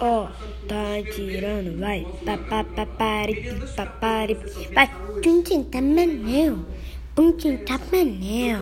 Ó, tá tirando, vai. Papapapari, papari, vai. Tum, tum, tamanel. Tá Pum, tum, tamanel. Tá